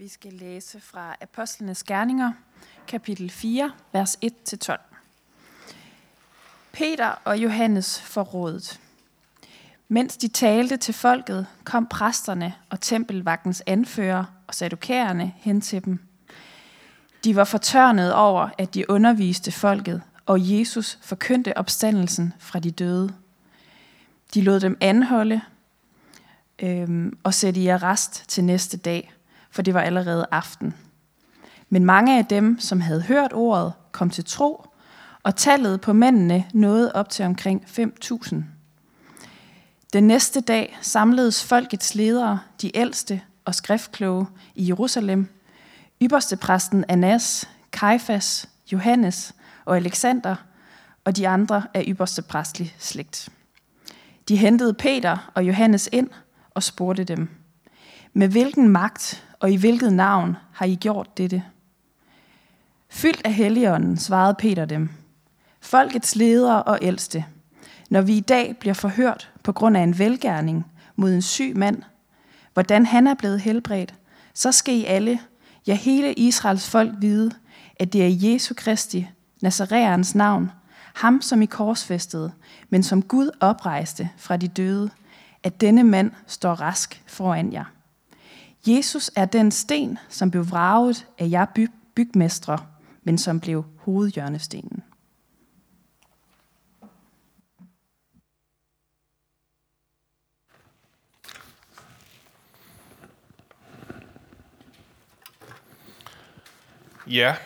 Vi skal læse fra Apostlenes Gerninger, kapitel 4, vers 1-12. Peter og Johannes forrådet. Mens de talte til folket, kom præsterne og tempelvagtens anfører og sadukærerne hen til dem. De var fortørnet over, at de underviste folket, og Jesus forkyndte opstandelsen fra de døde. De lod dem anholde øhm, og sætte i arrest til næste dag – for det var allerede aften. Men mange af dem, som havde hørt ordet, kom til tro, og tallet på mændene nåede op til omkring 5.000. Den næste dag samledes folkets ledere, de ældste og skriftkloge i Jerusalem, ypperstepræsten Anas, Kajfas, Johannes og Alexander og de andre af ypperste præstlig slægt. De hentede Peter og Johannes ind og spurgte dem, med hvilken magt og i hvilket navn har I gjort dette? Fyldt af Helligånden, svarede Peter dem. Folkets ledere og ældste, når vi i dag bliver forhørt på grund af en velgærning mod en syg mand, hvordan han er blevet helbredt, så skal I alle, ja hele Israels folk vide, at det er Jesu Kristi, Nazareans navn, ham som I korsfæstede, men som Gud oprejste fra de døde, at denne mand står rask foran jer. Jesus er den sten, som blev vraget af jer byg bygmestre, men som blev hovedhjørnestenen. Ja,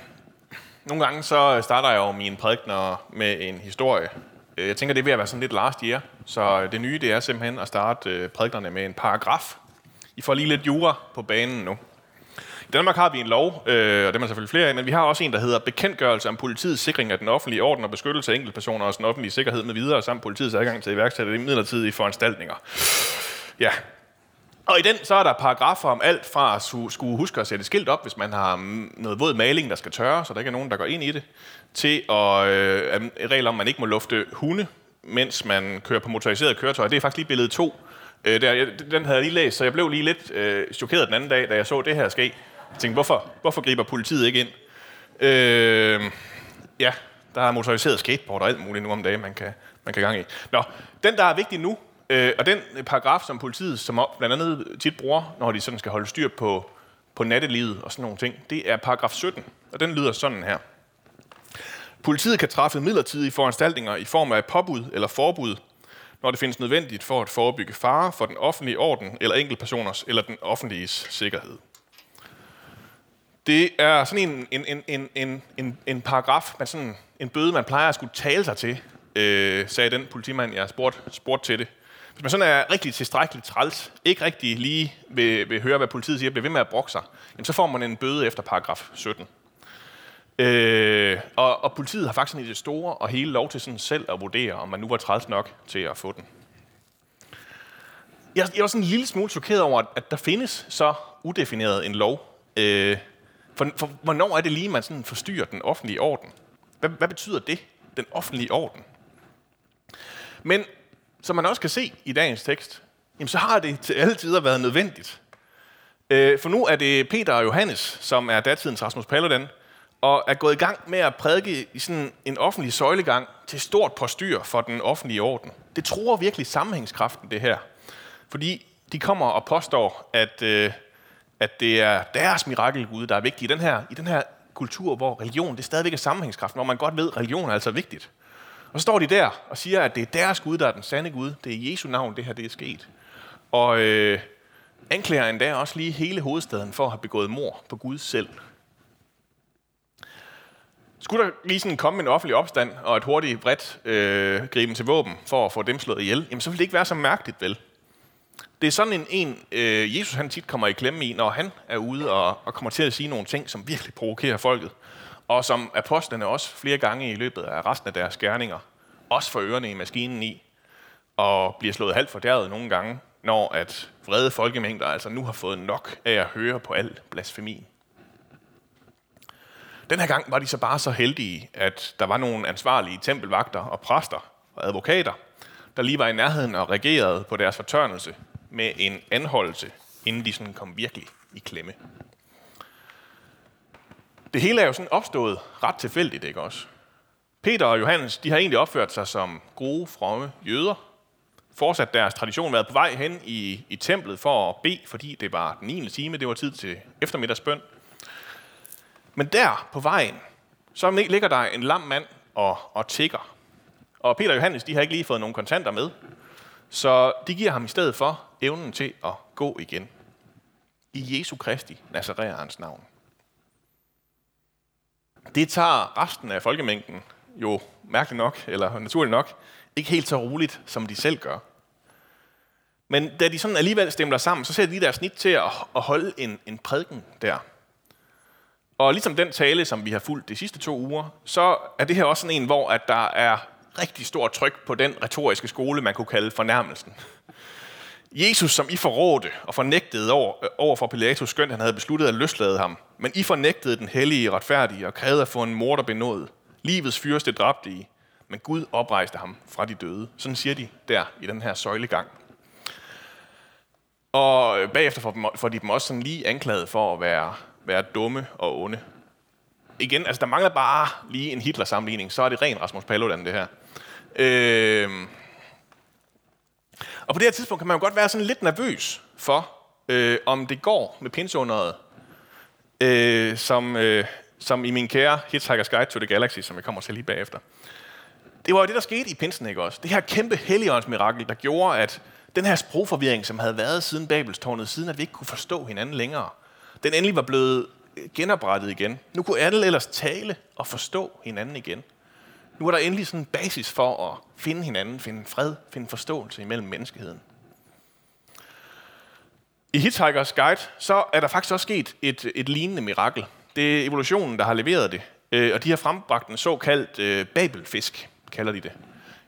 nogle gange så starter jeg jo mine prædikner med en historie. Jeg tænker, det vil være sådan lidt last year, så det nye det er simpelthen at starte øh, prædiknerne med en paragraf. I får lige lidt jura på banen nu. I Danmark har vi en lov, øh, og det er man selvfølgelig flere af, men vi har også en, der hedder Bekendtgørelse om politiets sikring af den offentlige orden og beskyttelse af enkeltpersoner og den offentlige sikkerhed med videre, samt politiets adgang til iværksætte midlertidige foranstaltninger. Ja, og i den så er der paragrafer om alt fra at skulle huske at sætte skilt op, hvis man har noget våd maling, der skal tørre, så der ikke er nogen, der går ind i det, til at øh, regler om, at man ikke må lufte hunde, mens man kører på motoriseret køretøj. Det er faktisk lige billede 2 Øh, der, den havde jeg lige læst, så jeg blev lige lidt øh, chokeret den anden dag, da jeg så det her ske. Jeg tænkte, hvorfor, hvorfor griber politiet ikke ind? Øh, ja, der er motoriseret skateboard og alt muligt nu om dagen, man kan, man kan gang i. Nå, den, der er vigtig nu, øh, og den paragraf, som politiet som blandt andet tit bruger, når de sådan skal holde styr på, på nattelivet og sådan nogle ting, det er paragraf 17, og den lyder sådan her. Politiet kan træffe midlertidige foranstaltninger i form af påbud eller forbud når det findes nødvendigt for at forebygge fare for den offentlige orden eller enkeltpersoners eller den offentlige sikkerhed. Det er sådan en, en, en, en, en, en, en paragraf, man sådan, en bøde, man plejer at skulle tale sig til, øh, sagde den politimand, jeg spurgte, spurgte til det. Hvis man sådan er rigtig tilstrækkeligt træls, ikke rigtig lige vil, vil høre, hvad politiet siger, bliver ved med at brokke sig, jamen så får man en bøde efter paragraf 17. Øh, og, og politiet har faktisk i det store og hele lov til sådan selv at vurdere, om man nu var træls nok til at få den. Jeg, jeg var sådan en lille smule chokeret over, at der findes så udefineret en lov. Øh, for, for hvornår er det lige, man sådan forstyrrer den offentlige orden? Hvad, hvad betyder det, den offentlige orden? Men som man også kan se i dagens tekst, jamen, så har det til alle tider været nødvendigt. Øh, for nu er det Peter og Johannes, som er datidens Rasmus Paludan, og er gået i gang med at prædike i sådan en offentlig søjlegang til stort postyr for den offentlige orden. Det tror virkelig sammenhængskraften, det her. Fordi de kommer og påstår, at, øh, at det er deres mirakelgud, der er vigtig i den her, i den her kultur, hvor religion det stadigvæk er sammenhængskraften, hvor man godt ved, at religion er altså vigtigt. Og så står de der og siger, at det er deres Gud, der er den sande Gud. Det er Jesu navn, det her det er sket. Og øh, anklager endda også lige hele hovedstaden for at have begået mor på Gud selv. Skulle der lige sådan komme en offentlig opstand og et hurtigt bredt øh, griben til våben for at få dem slået ihjel, jamen så ville det ikke være så mærkeligt, vel? Det er sådan en, en øh, Jesus han tit kommer i klemme i, når han er ude og, og kommer til at sige nogle ting, som virkelig provokerer folket. Og som apostlene også flere gange i løbet af resten af deres gerninger, også for ørerne i maskinen i, og bliver slået halvt fordærvet nogle gange, når at vrede folkemængder altså nu har fået nok af at høre på al blasfemi. Den her gang var de så bare så heldige, at der var nogle ansvarlige tempelvagter og præster og advokater, der lige var i nærheden og reagerede på deres fortørnelse med en anholdelse, inden de sådan kom virkelig i klemme. Det hele er jo sådan opstået ret tilfældigt, ikke også? Peter og Johannes, de har egentlig opført sig som gode, fromme jøder. Fortsat deres tradition været på vej hen i, i templet for at bede, fordi det var den 9. time, det var tid til eftermiddagsbøn. Men der på vejen, så ligger der en lam mand og, og tigger. Og Peter og Johannes, de har ikke lige fået nogen kontanter med, så de giver ham i stedet for evnen til at gå igen. I Jesu Kristi, Nazareans navn. Det tager resten af folkemængden jo mærkeligt nok, eller naturligt nok, ikke helt så roligt, som de selv gør. Men da de sådan alligevel stemmer sammen, så ser de deres snit til at, at holde en, en prædiken der. Og ligesom den tale, som vi har fulgt de sidste to uger, så er det her også sådan en, hvor at der er rigtig stort tryk på den retoriske skole, man kunne kalde fornærmelsen. Jesus, som I forrådte og fornægtede over, over for Pilatus, skønt han havde besluttet at løslade ham. Men I fornægtede den hellige retfærdige og krævede at få en morder benådet. Livets fyrste dræbte I, men Gud oprejste ham fra de døde. Sådan siger de der i den her søjlegang. Og bagefter får de dem også sådan lige anklaget for at være, være dumme og onde. Igen, altså der mangler bare lige en Hitler-sammenligning, så er det ren Rasmus Paludan det her. Øh, og på det her tidspunkt kan man jo godt være sådan lidt nervøs for, øh, om det går med pinseunderet, øh, som, øh, som i min kære Hitchhiker's Guide to the Galaxy, som jeg kommer til lige bagefter. Det var jo det, der skete i pinsen, ikke også? Det her kæmpe mirakel, der gjorde, at den her sprogforvirring, som havde været siden Babelstårnet, siden at vi ikke kunne forstå hinanden længere, den endelig var blevet genoprettet igen. Nu kunne alle ellers tale og forstå hinanden igen. Nu er der endelig sådan en basis for at finde hinanden, finde fred, finde forståelse imellem menneskeheden. I Hitchhiker's Guide, så er der faktisk også sket et, et lignende mirakel. Det er evolutionen, der har leveret det. Øh, og de har frembragt en såkaldt øh, babelfisk, kalder de det.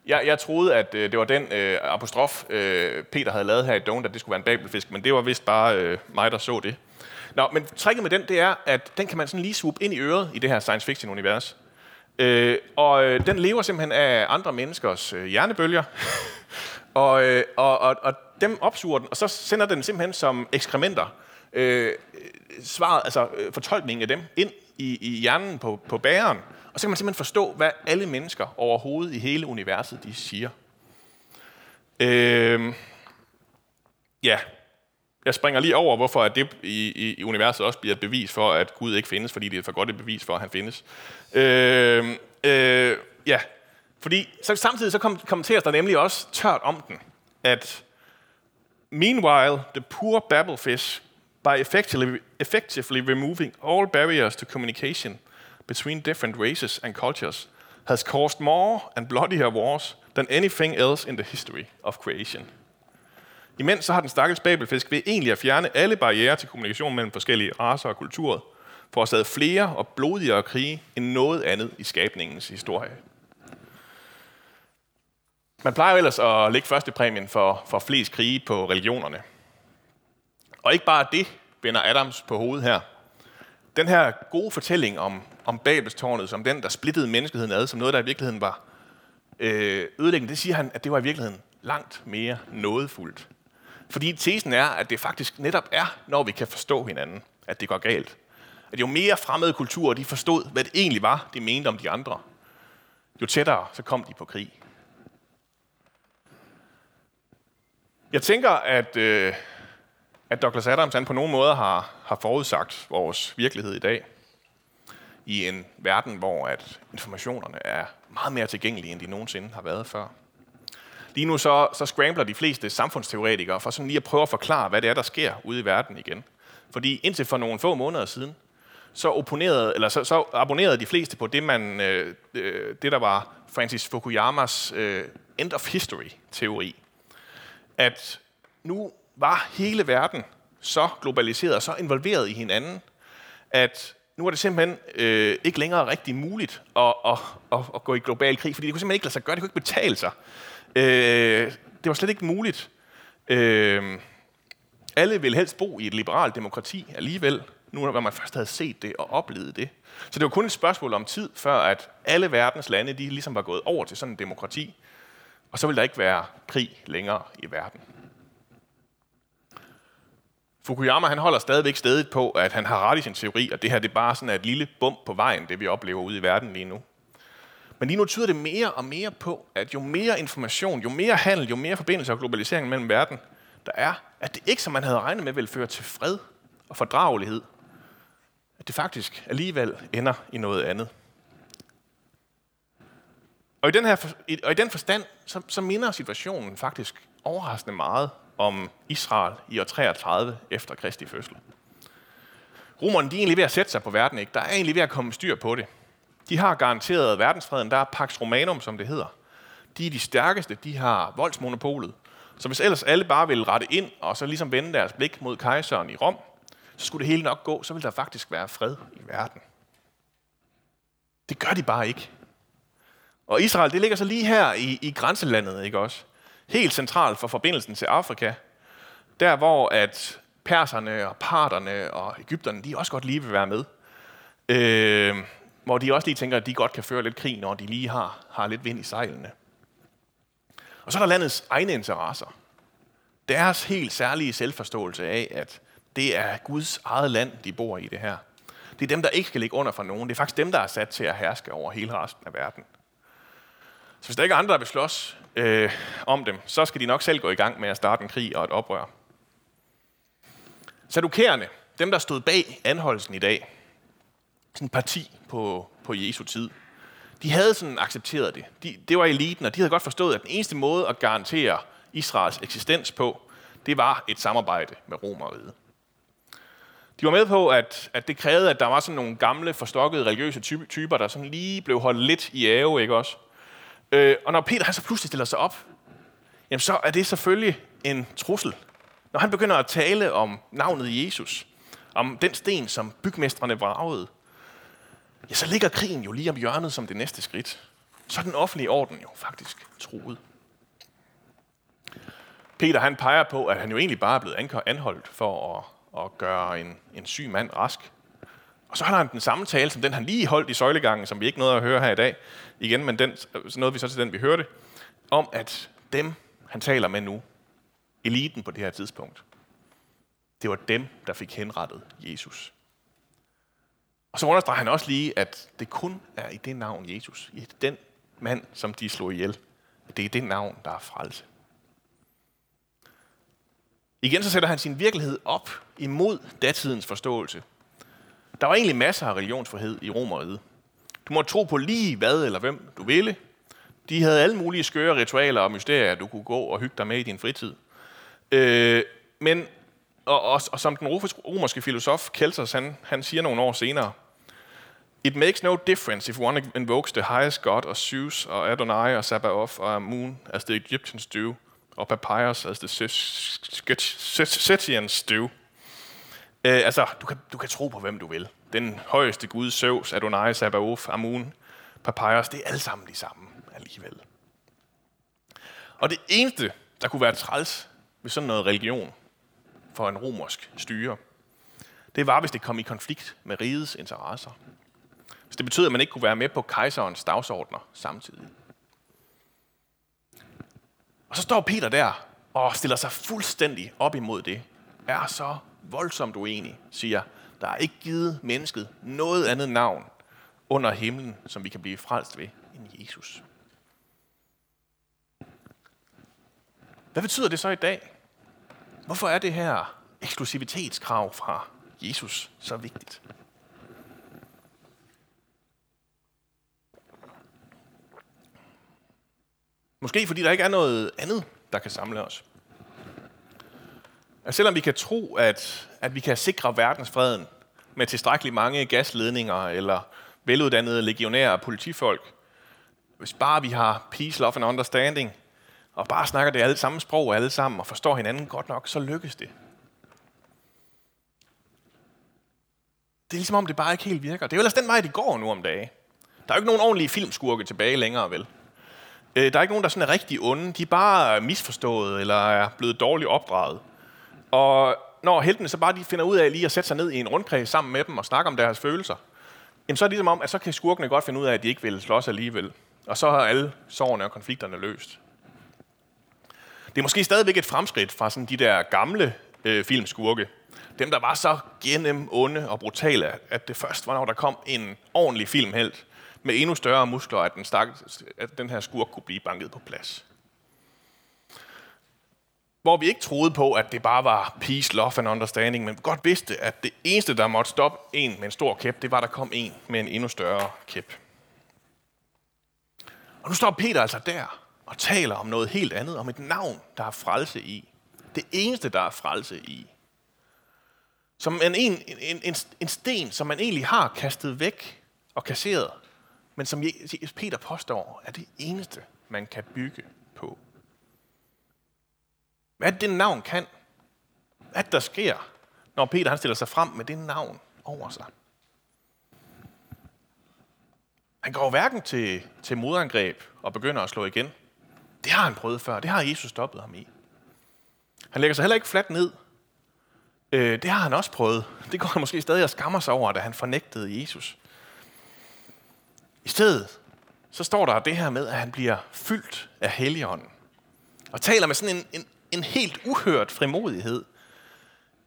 Jeg, jeg troede, at øh, det var den øh, apostrof, øh, Peter havde lavet her i Don't, at det skulle være en babelfisk, men det var vist bare øh, mig, der så det. Nå, men tricket med den, det er, at den kan man sådan lige swoop ind i øret i det her science fiction-univers. Øh, og øh, den lever simpelthen af andre menneskers øh, hjernebølger. og, øh, og, og, og dem opsuger den, og så sender den simpelthen som ekskrementer øh, svaret, altså øh, fortolkningen af dem ind i, i hjernen på, på bæren. Og så kan man simpelthen forstå, hvad alle mennesker overhovedet i hele universet, de siger. Øh, ja, jeg springer lige over, hvorfor at det i, i, i universet også bliver et bevis for, at Gud ikke findes, fordi det er for godt et bevis for, at han findes. Øh, øh, ja, fordi så samtidig så kom, kommenteres der nemlig også tørt om den, at meanwhile, the poor babblefish, by effectively, effectively removing all barriers to communication between different races and cultures, has caused more and bloodier wars than anything else in the history of creation. Imens så har den stakkels babelfisk ved egentlig at fjerne alle barriere til kommunikation mellem forskellige raser og kulturer, forårsaget flere og blodigere krige end noget andet i skabningens historie. Man plejer jo ellers at lægge første præmien for, for flest krige på religionerne. Og ikke bare det vender Adams på hovedet her. Den her gode fortælling om, om Babelstårnet, som den, der splittede menneskeheden ad, som noget, der i virkeligheden var øh, ødelæggende, det siger han, at det var i virkeligheden langt mere nådefuldt. Fordi tesen er, at det faktisk netop er, når vi kan forstå hinanden, at det går galt. At jo mere fremmede kulturer de forstod, hvad det egentlig var, de mente om de andre, jo tættere så kom de på krig. Jeg tænker, at, øh, at Douglas Adams han på nogen måde har, har forudsagt vores virkelighed i dag. I en verden, hvor at informationerne er meget mere tilgængelige, end de nogensinde har været før. Lige nu så, så scrambler de fleste samfundsteoretikere for sådan lige at prøve at forklare, hvad det er, der sker ude i verden igen. Fordi indtil for nogle få måneder siden, så, opponerede, eller så, så abonnerede de fleste på det, man, øh, øh det der var Francis Fukuyamas øh, end of history-teori. At nu var hele verden så globaliseret og så involveret i hinanden, at nu er det simpelthen øh, ikke længere rigtig muligt at, at, at, at gå i global krig, fordi det kunne simpelthen ikke lade sig gøre, det kunne ikke betale sig. Øh, det var slet ikke muligt. Øh, alle ville helst bo i et liberalt demokrati alligevel, nu når man først havde set det og oplevet det. Så det var kun et spørgsmål om tid, før at alle verdens lande de ligesom var gået over til sådan en demokrati, og så ville der ikke være krig længere i verden. Fukuyama han holder stadigvæk stedet på, at han har ret i sin teori, og det her det er bare sådan et lille bump på vejen, det vi oplever ude i verden lige nu. Men lige nu tyder det mere og mere på, at jo mere information, jo mere handel, jo mere forbindelse og globalisering mellem verden, der er, at det ikke, som man havde regnet med, vil føre til fred og fordragelighed. At det faktisk alligevel ender i noget andet. Og i den, her, og i den forstand, så, så minder situationen faktisk overraskende meget om Israel i år 33 efter Kristi fødsel. Romerne de er egentlig ved at sætte sig på verden, ikke? Der er egentlig ved at komme styr på det. De har garanteret verdensfreden, der er Pax Romanum, som det hedder. De er de stærkeste, de har voldsmonopolet. Så hvis ellers alle bare vil rette ind, og så ligesom vende deres blik mod kejseren i Rom, så skulle det hele nok gå, så ville der faktisk være fred i verden. Det gør de bare ikke. Og Israel, det ligger så lige her i, i grænselandet, ikke også? Helt centralt for forbindelsen til Afrika. Der, hvor at perserne og parterne og Ægypterne, de også godt lige vil være med. Øh, hvor de også lige tænker, at de godt kan føre lidt krig, når de lige har, har lidt vind i sejlene. Og så er der landets egne interesser. Deres helt særlige selvforståelse af, at det er Guds eget land, de bor i det her. Det er dem, der ikke skal ligge under for nogen. Det er faktisk dem, der er sat til at herske over hele resten af verden. Så hvis der ikke er andre, der vil slås øh, om dem, så skal de nok selv gå i gang med at starte en krig og et oprør. Sadukærerne, dem der stod bag anholdelsen i dag, sådan parti på, på Jesu tid, de havde sådan accepteret det. De, det var eliten, og de havde godt forstået, at den eneste måde at garantere Israels eksistens på, det var et samarbejde med Romeriet. De var med på, at, at det krævede, at der var sådan nogle gamle, forstokkede religiøse typer, der sådan lige blev holdt lidt i ave, ikke også? Øh, og når Peter han så pludselig stiller sig op, jamen så er det selvfølgelig en trussel. Når han begynder at tale om navnet Jesus, om den sten, som bygmestrene vragede, ja, så ligger krigen jo lige om hjørnet som det næste skridt. Så er den offentlige orden jo faktisk truet. Peter han peger på, at han jo egentlig bare er blevet anholdt for at, at gøre en, en syg mand rask. Og så har han den samme tale, som den han lige holdt i søjlegangen, som vi ikke nåede at høre her i dag. Igen, men den, så nåede vi så til den, vi hørte. Om at dem, han taler med nu, eliten på det her tidspunkt, det var dem, der fik henrettet Jesus. Og så understreger han også lige, at det kun er i det navn Jesus, i den mand, som de slog ihjel, det er det navn, der er frelse. Igen så sætter han sin virkelighed op imod datidens forståelse der var egentlig masser af religionsfrihed i Romeriet. Du må tro på lige hvad eller hvem du ville. De havde alle mulige skøre ritualer og mysterier, du kunne gå og hygge dig med i din fritid. Øh, men, og, og, og som den romerske filosof Kelsos, han, han siger nogle år senere, It makes no difference if one invokes the highest god, or Zeus, or Adonai, or Sabaoth, or Amun, as the Egyptians do, or Papyrus, as the Scythians do. Øh, altså, du kan, du kan tro på, hvem du vil. Den højeste gud, Zeus, Adonai, Sabaoth, Amun, Papyrus, det er alle sammen de samme alligevel. Og det eneste, der kunne være træls ved sådan noget religion for en romersk styre, det var, hvis det kom i konflikt med rigets interesser. Så det betød, at man ikke kunne være med på kejserens dagsordner samtidig. Og så står Peter der og stiller sig fuldstændig op imod det. Er så voldsomt uenig, siger, der er ikke givet mennesket noget andet navn under himlen, som vi kan blive frelst ved, end Jesus. Hvad betyder det så i dag? Hvorfor er det her eksklusivitetskrav fra Jesus så vigtigt? Måske fordi der ikke er noget andet, der kan samle os. At selvom vi kan tro, at, at vi kan sikre verdensfreden med tilstrækkeligt mange gasledninger eller veluddannede legionære og politifolk, hvis bare vi har peace, love and understanding, og bare snakker det alle samme sprog alle sammen og forstår hinanden godt nok, så lykkes det. Det er ligesom om, det bare ikke helt virker. Det er jo ellers den vej, det går nu om dagen. Der er jo ikke nogen ordentlige filmskurke tilbage længere, vel? Øh, der er ikke nogen, der sådan er rigtig onde. De er bare misforstået eller er blevet dårligt opdraget. Og når heltene så bare de finder ud af lige at sætte sig ned i en rundkreds sammen med dem og snakke om deres følelser, jamen så er det ligesom om, at så kan skurkene godt finde ud af, at de ikke vil slås alligevel. Og så har alle sårene og konflikterne løst. Det er måske stadigvæk et fremskridt fra sådan de der gamle øh, filmskurke, Dem, der var så gennem onde og brutale, at det først var, når der kom en ordentlig filmhelt med endnu større muskler, at den, stak, at den her skurk kunne blive banket på plads. Hvor vi ikke troede på, at det bare var peace, love and understanding, men godt vidste, at det eneste, der måtte stoppe en med en stor kæp, det var, at der kom en med en endnu større kæp. Og nu står Peter altså der og taler om noget helt andet, om et navn, der er frelse i. Det eneste, der er frelse i. Som en, en, en, en sten, som man egentlig har kastet væk og kasseret, men som Peter påstår er det eneste, man kan bygge på. Hvad det navn kan? Hvad der sker, når Peter han stiller sig frem med det navn over sig? Han går hverken til, til modangreb og begynder at slå igen. Det har han prøvet før. Det har Jesus stoppet ham i. Han lægger sig heller ikke fladt ned. Øh, det har han også prøvet. Det går han måske stadig og skammer sig over, da han fornægtede Jesus. I stedet, så står der det her med, at han bliver fyldt af Helligånden. Og taler med sådan en, en, en helt uhørt frimodighed.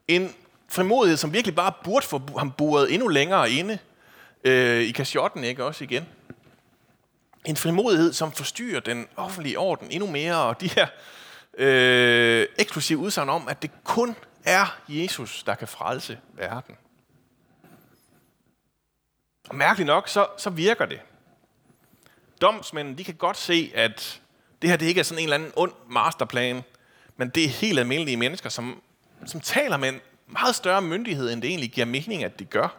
En frimodighed, som virkelig bare burde få ham buret endnu længere inde øh, i kasjotten, ikke også igen. En frimodighed, som forstyrrer den offentlige orden endnu mere, og de her øh, eksklusive udsagn om, at det kun er Jesus, der kan frelse verden. Og mærkeligt nok, så, så virker det. Domsmændene, de kan godt se, at det her det ikke er sådan en eller anden ond masterplan, men det er helt almindelige mennesker, som, som taler med en meget større myndighed, end det egentlig giver mening, at de gør.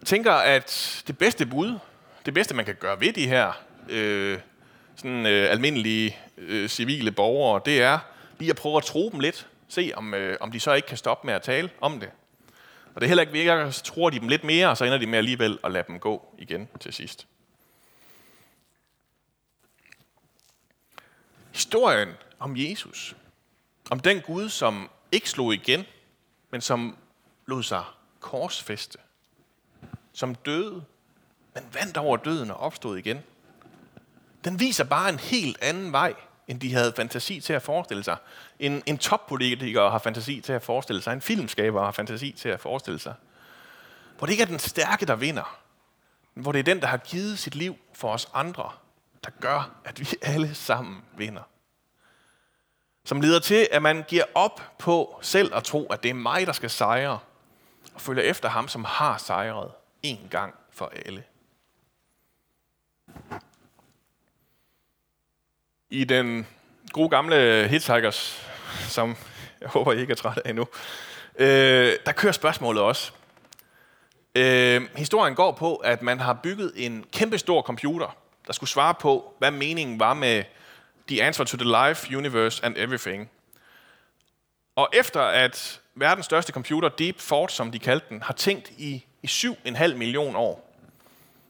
Jeg tænker, at det bedste bud, det bedste man kan gøre ved de her øh, sådan, øh, almindelige øh, civile borgere, det er lige at prøve at tro dem lidt. Se, om, øh, om de så ikke kan stoppe med at tale om det. Og det heller ikke virker, så tror de dem lidt mere, og så ender de med alligevel at lade dem gå igen til sidst. Historien om Jesus, om den Gud, som ikke slog igen, men som lod sig korsfeste, som døde, men vandt over døden og opstod igen. Den viser bare en helt anden vej, end de havde fantasi til at forestille sig. En, en toppolitiker har fantasi til at forestille sig. En filmskaber har fantasi til at forestille sig. Hvor det ikke er den stærke, der vinder. Men hvor det er den, der har givet sit liv for os andre, der gør, at vi alle sammen vinder. Som leder til, at man giver op på selv at tro, at det er mig, der skal sejre, og følger efter ham, som har sejret en gang for alle. I den gode gamle Hitchhikers, som jeg håber, I ikke er træt af endnu, øh, der kører spørgsmålet også. Øh, historien går på, at man har bygget en kæmpe stor computer, der skulle svare på, hvad meningen var med The Answer to the Life, Universe and Everything. Og efter at verdens største computer, Deep Thought, som de kaldte den, har tænkt i, i 7,5 millioner år,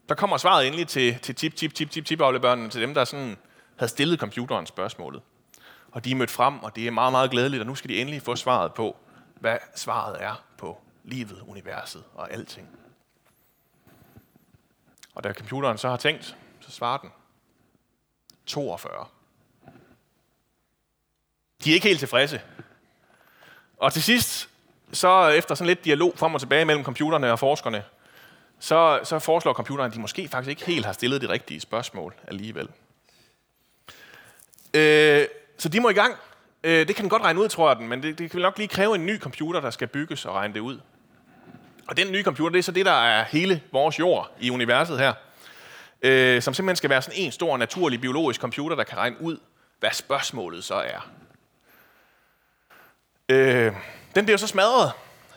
der kommer svaret endelig til, til tip, tip, tip, tip, tip børnene, til dem, der sådan havde stillet computeren spørgsmålet. Og de er mødt frem, og det er meget, meget glædeligt, og nu skal de endelig få svaret på, hvad svaret er på livet, universet og alting. Og da computeren så har tænkt, så svarer den 42. De er ikke helt tilfredse. Og til sidst, så efter sådan lidt dialog frem og tilbage mellem computerne og forskerne, så, så foreslår computeren, at de måske faktisk ikke helt har stillet de rigtige spørgsmål alligevel. Øh, så de må i gang. Øh, det kan den godt regne ud, tror jeg den, men det, det kan nok lige kræve en ny computer, der skal bygges og regne det ud. Og den nye computer, det er så det, der er hele vores jord i universet her. Øh, som simpelthen skal være sådan en stor, naturlig, biologisk computer, der kan regne ud, hvad spørgsmålet så er. Øh, den bliver så smadret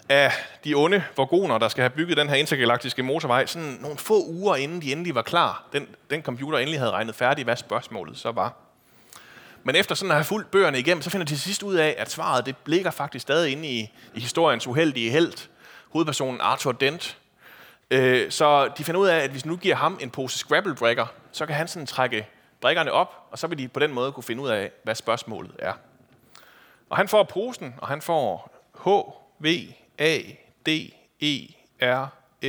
af de onde vorgoner, der skal have bygget den her intergalaktiske motorvej, sådan nogle få uger inden de endelig var klar. Den, den computer endelig havde regnet færdig, hvad spørgsmålet så var. Men efter sådan at have fulgt bøgerne igennem, så finder de til sidst ud af, at svaret det ligger faktisk stadig inde i, i historiens uheldige held, hovedpersonen Arthur Dent. Øh, så de finder ud af, at hvis nu giver ham en pose Scrabble-brækker, så kan han sådan trække brækkerne op, og så vil de på den måde kunne finde ud af, hvad spørgsmålet er. Og han får posen, og han får H, V, A, D, E, R,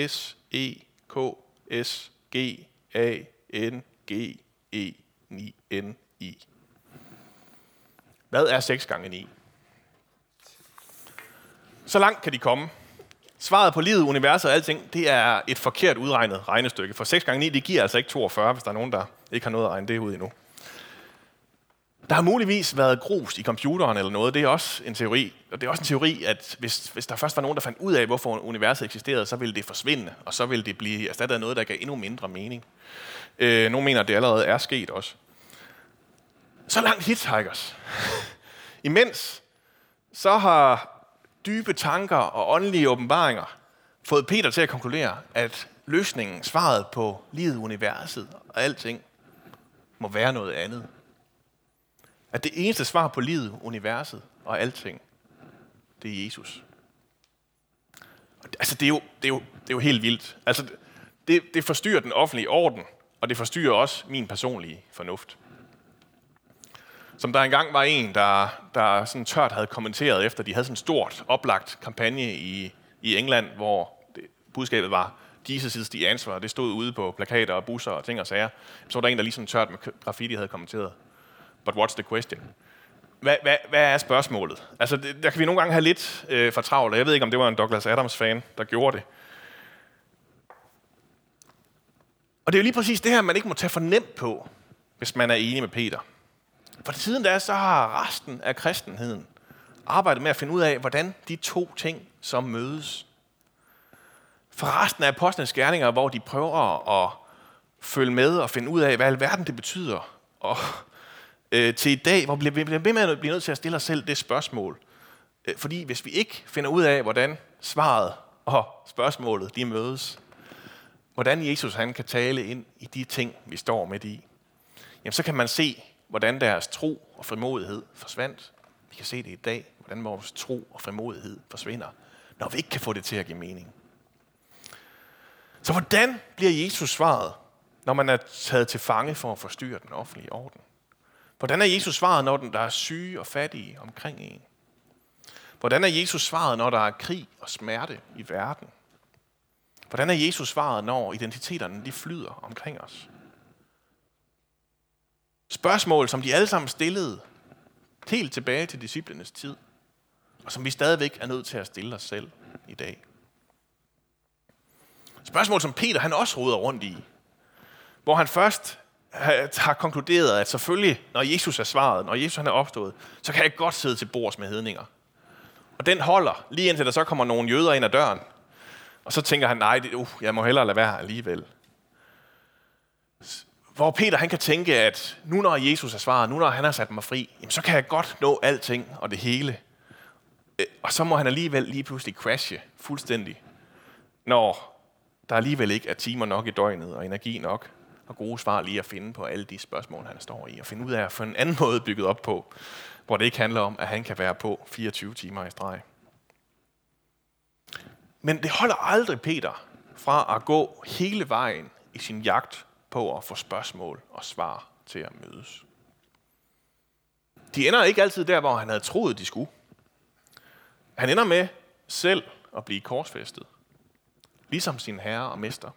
S, E, K, S, G, A, N, G, E, 9, N, I. Hvad er 6 gange 9? Så langt kan de komme. Svaret på livet, universet og alting, det er et forkert udregnet regnestykke. For 6 gange 9, det giver altså ikke 42, hvis der er nogen, der ikke har noget at regne det ud endnu. Der har muligvis været grus i computeren eller noget. Det er også en teori. Og det er også en teori, at hvis, hvis der først var nogen, der fandt ud af, hvorfor universet eksisterede, så ville det forsvinde, og så ville det blive erstattet af noget, der gav endnu mindre mening. Øh, nogle mener, at det allerede er sket også. Så langt hitchhikers. Imens så har dybe tanker og åndelige åbenbaringer fået Peter til at konkludere, at løsningen, svaret på livet, universet og alting, må være noget andet. At det eneste svar på livet, universet og alting, det er Jesus. Altså, det er jo, det er jo, det er jo helt vildt. Altså, det, det forstyrrer den offentlige orden, og det forstyrrer også min personlige fornuft. Som der engang var en, der, der sådan tørt havde kommenteret efter, de havde sådan en stort oplagt kampagne i, i England, hvor det, budskabet var, Jesus is the answer. Det stod ude på plakater og busser og ting og sager. Så var der en, der ligesom tørt med graffiti havde kommenteret. But what's the question? Hvad, hvad, hvad er spørgsmålet? Altså, det, der kan vi nogle gange have lidt øh, for travlt. Jeg ved ikke, om det var en Douglas Adams-fan, der gjorde det. Og det er jo lige præcis det her, man ikke må tage for nemt på, hvis man er enig med Peter. For siden da, så har resten af kristenheden arbejdet med at finde ud af, hvordan de to ting så mødes. For resten af apostlenes gerninger, hvor de prøver at følge med og finde ud af, hvad alverden det betyder. Og øh, til i dag, hvor vi bliver ved med at blive nødt til at stille os selv det spørgsmål. Øh, fordi hvis vi ikke finder ud af, hvordan svaret og spørgsmålet de mødes, hvordan Jesus han kan tale ind i de ting, vi står midt i, jamen så kan man se, hvordan deres tro og frimodighed forsvandt. Vi kan se det i dag, hvordan vores tro og frimodighed forsvinder, når vi ikke kan få det til at give mening. Så hvordan bliver Jesus svaret, når man er taget til fange for at forstyrre den offentlige orden? Hvordan er Jesus svaret, når der er syge og fattige omkring en? Hvordan er Jesus svaret, når der er krig og smerte i verden? Hvordan er Jesus svaret, når identiteterne de flyder omkring os? Spørgsmål, som de alle sammen stillede helt tilbage til disciplenes tid, og som vi stadigvæk er nødt til at stille os selv i dag. Spørgsmål, som Peter han også roder rundt i, hvor han først har konkluderet, at selvfølgelig, når Jesus er svaret, når Jesus han er opstået, så kan jeg godt sidde til bords med hedninger. Og den holder, lige indtil der så kommer nogle jøder ind ad døren. Og så tænker han, nej, det, uh, jeg må hellere lade være alligevel. Hvor Peter han kan tænke, at nu når Jesus er svaret, nu når han har sat mig fri, jamen, så kan jeg godt nå alting og det hele. Øh, og så må han alligevel lige pludselig crashe fuldstændig, når der alligevel ikke er timer nok i døgnet og energi nok og gode svar lige at finde på alle de spørgsmål, han står i, og finde ud af at få en anden måde bygget op på, hvor det ikke handler om, at han kan være på 24 timer i streg. Men det holder aldrig Peter fra at gå hele vejen i sin jagt på at få spørgsmål og svar til at mødes. De ender ikke altid der, hvor han havde troet, de skulle. Han ender med selv at blive korsfæstet, ligesom sin herre og mester.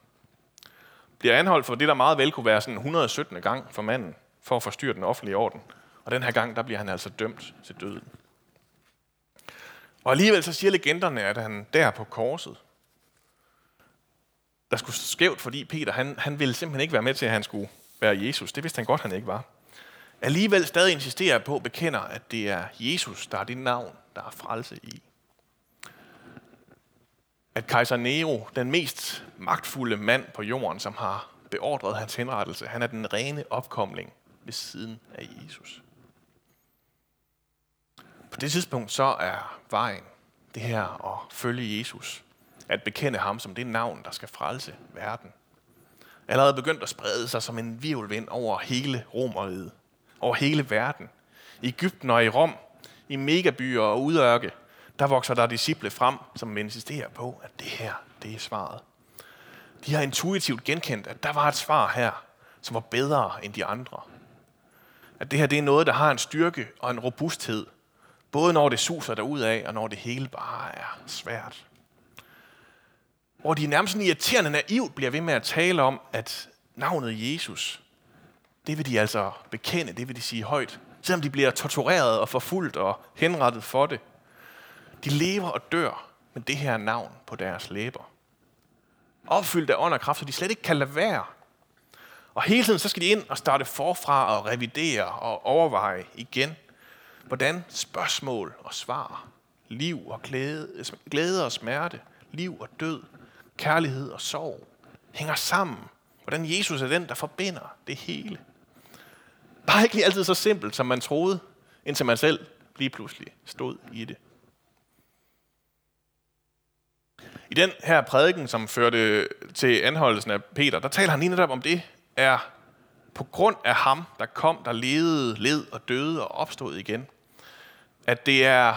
Bliver anholdt for det, der meget vel kunne være sådan 117. gang for manden, for at forstyrre den offentlige orden. Og den her gang, der bliver han altså dømt til døden. Og alligevel så siger legenderne, at han der på korset, der skulle skævt, fordi Peter, han, han ville simpelthen ikke være med til, at han skulle være Jesus. Det vidste han godt, han ikke var. Alligevel stadig insisterer på, bekender, at det er Jesus, der er det navn, der er frelse i. At kejser Nero, den mest magtfulde mand på jorden, som har beordret hans henrettelse, han er den rene opkomling ved siden af Jesus. På det tidspunkt så er vejen det her at følge Jesus at bekende ham som det navn, der skal frelse verden. Allerede begyndt at sprede sig som en virvelvind over hele Romeriet, over hele verden. I Ægypten og i Rom, i megabyer og udørke, der vokser der disciple frem, som insisterer på, at det her, det er svaret. De har intuitivt genkendt, at der var et svar her, som var bedre end de andre. At det her det er noget, der har en styrke og en robusthed, både når det suser af, og når det hele bare er svært hvor de nærmest sådan irriterende naivt bliver ved med at tale om, at navnet Jesus, det vil de altså bekende, det vil de sige højt, selvom de bliver tortureret og forfulgt og henrettet for det. De lever og dør med det her navn på deres læber. Opfyldt af ånd og kraft, så de slet ikke kan lade være. Og hele tiden så skal de ind og starte forfra og revidere og overveje igen, hvordan spørgsmål og svar, liv og glæde, glæde og smerte, liv og død, kærlighed og sorg, hænger sammen. Hvordan Jesus er den, der forbinder det hele. Bare ikke altid så simpelt, som man troede, indtil man selv lige pludselig stod i det. I den her prædiken, som førte til anholdelsen af Peter, der taler han lige netop om det, er på grund af ham, der kom, der levede, led og døde og opstod igen. At det er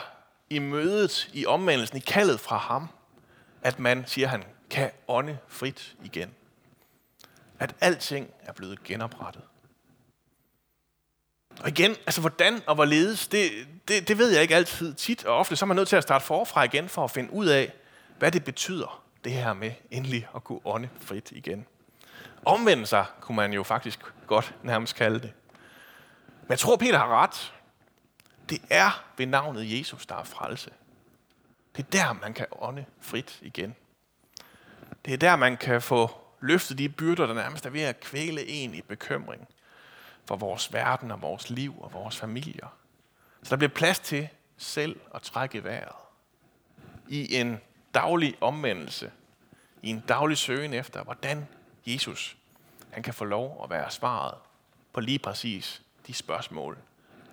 i mødet, i omvendelsen, i kaldet fra ham, at man, siger han, kan ånde frit igen. At alting er blevet genoprettet. Og igen, altså hvordan og hvorledes, det, det, det ved jeg ikke altid tit, og ofte så er man nødt til at starte forfra igen for at finde ud af, hvad det betyder, det her med endelig at kunne ånde frit igen. Omvende sig, kunne man jo faktisk godt nærmest kalde det. Men jeg tror, Peter har ret. Det er ved navnet Jesus, der er frelse. Det er der, man kan ånde frit igen. Det er der, man kan få løftet de byrder, der nærmest er ved at kvæle en i bekymring for vores verden og vores liv og vores familier. Så der bliver plads til selv at trække vejret i en daglig omvendelse, i en daglig søgen efter, hvordan Jesus han kan få lov at være svaret på lige præcis de spørgsmål,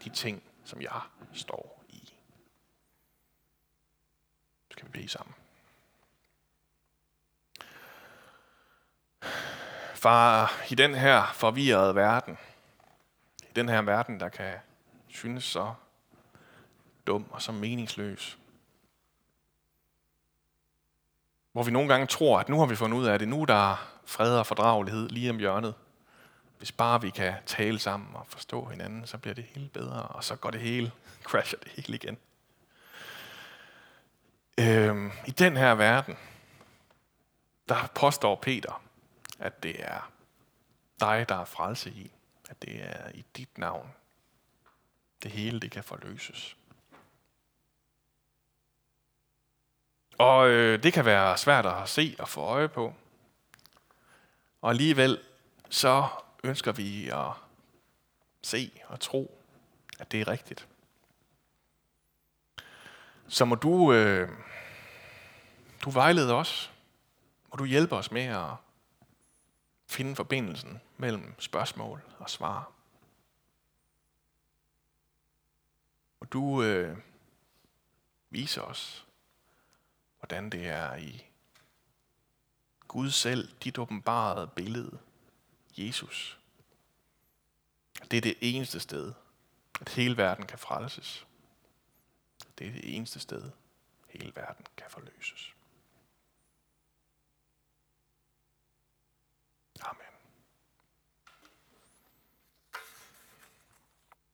de ting, som jeg står i. Så skal vi bede sammen. Far, i den her forvirrede verden, i den her verden, der kan synes så dum og så meningsløs, hvor vi nogle gange tror, at nu har vi fundet ud af det, nu der fred og fordragelighed lige om hjørnet. Hvis bare vi kan tale sammen og forstå hinanden, så bliver det hele bedre, og så går det hele, crasher det hele igen. Øhm, I den her verden, der påstår Peter, at det er dig, der er frelse i. At det er i dit navn. Det hele, det kan forløses. Og øh, det kan være svært at se og få øje på. Og alligevel så ønsker vi at se og tro, at det er rigtigt. Så må du, øh, du vejlede os. Må du hjælpe os med at finde forbindelsen mellem spørgsmål og svar. Og du øh, viser os, hvordan det er i Gud selv, dit åbenbarede billede, Jesus. Det er det eneste sted, at hele verden kan frelses. Det er det eneste sted, hele verden kan forløses.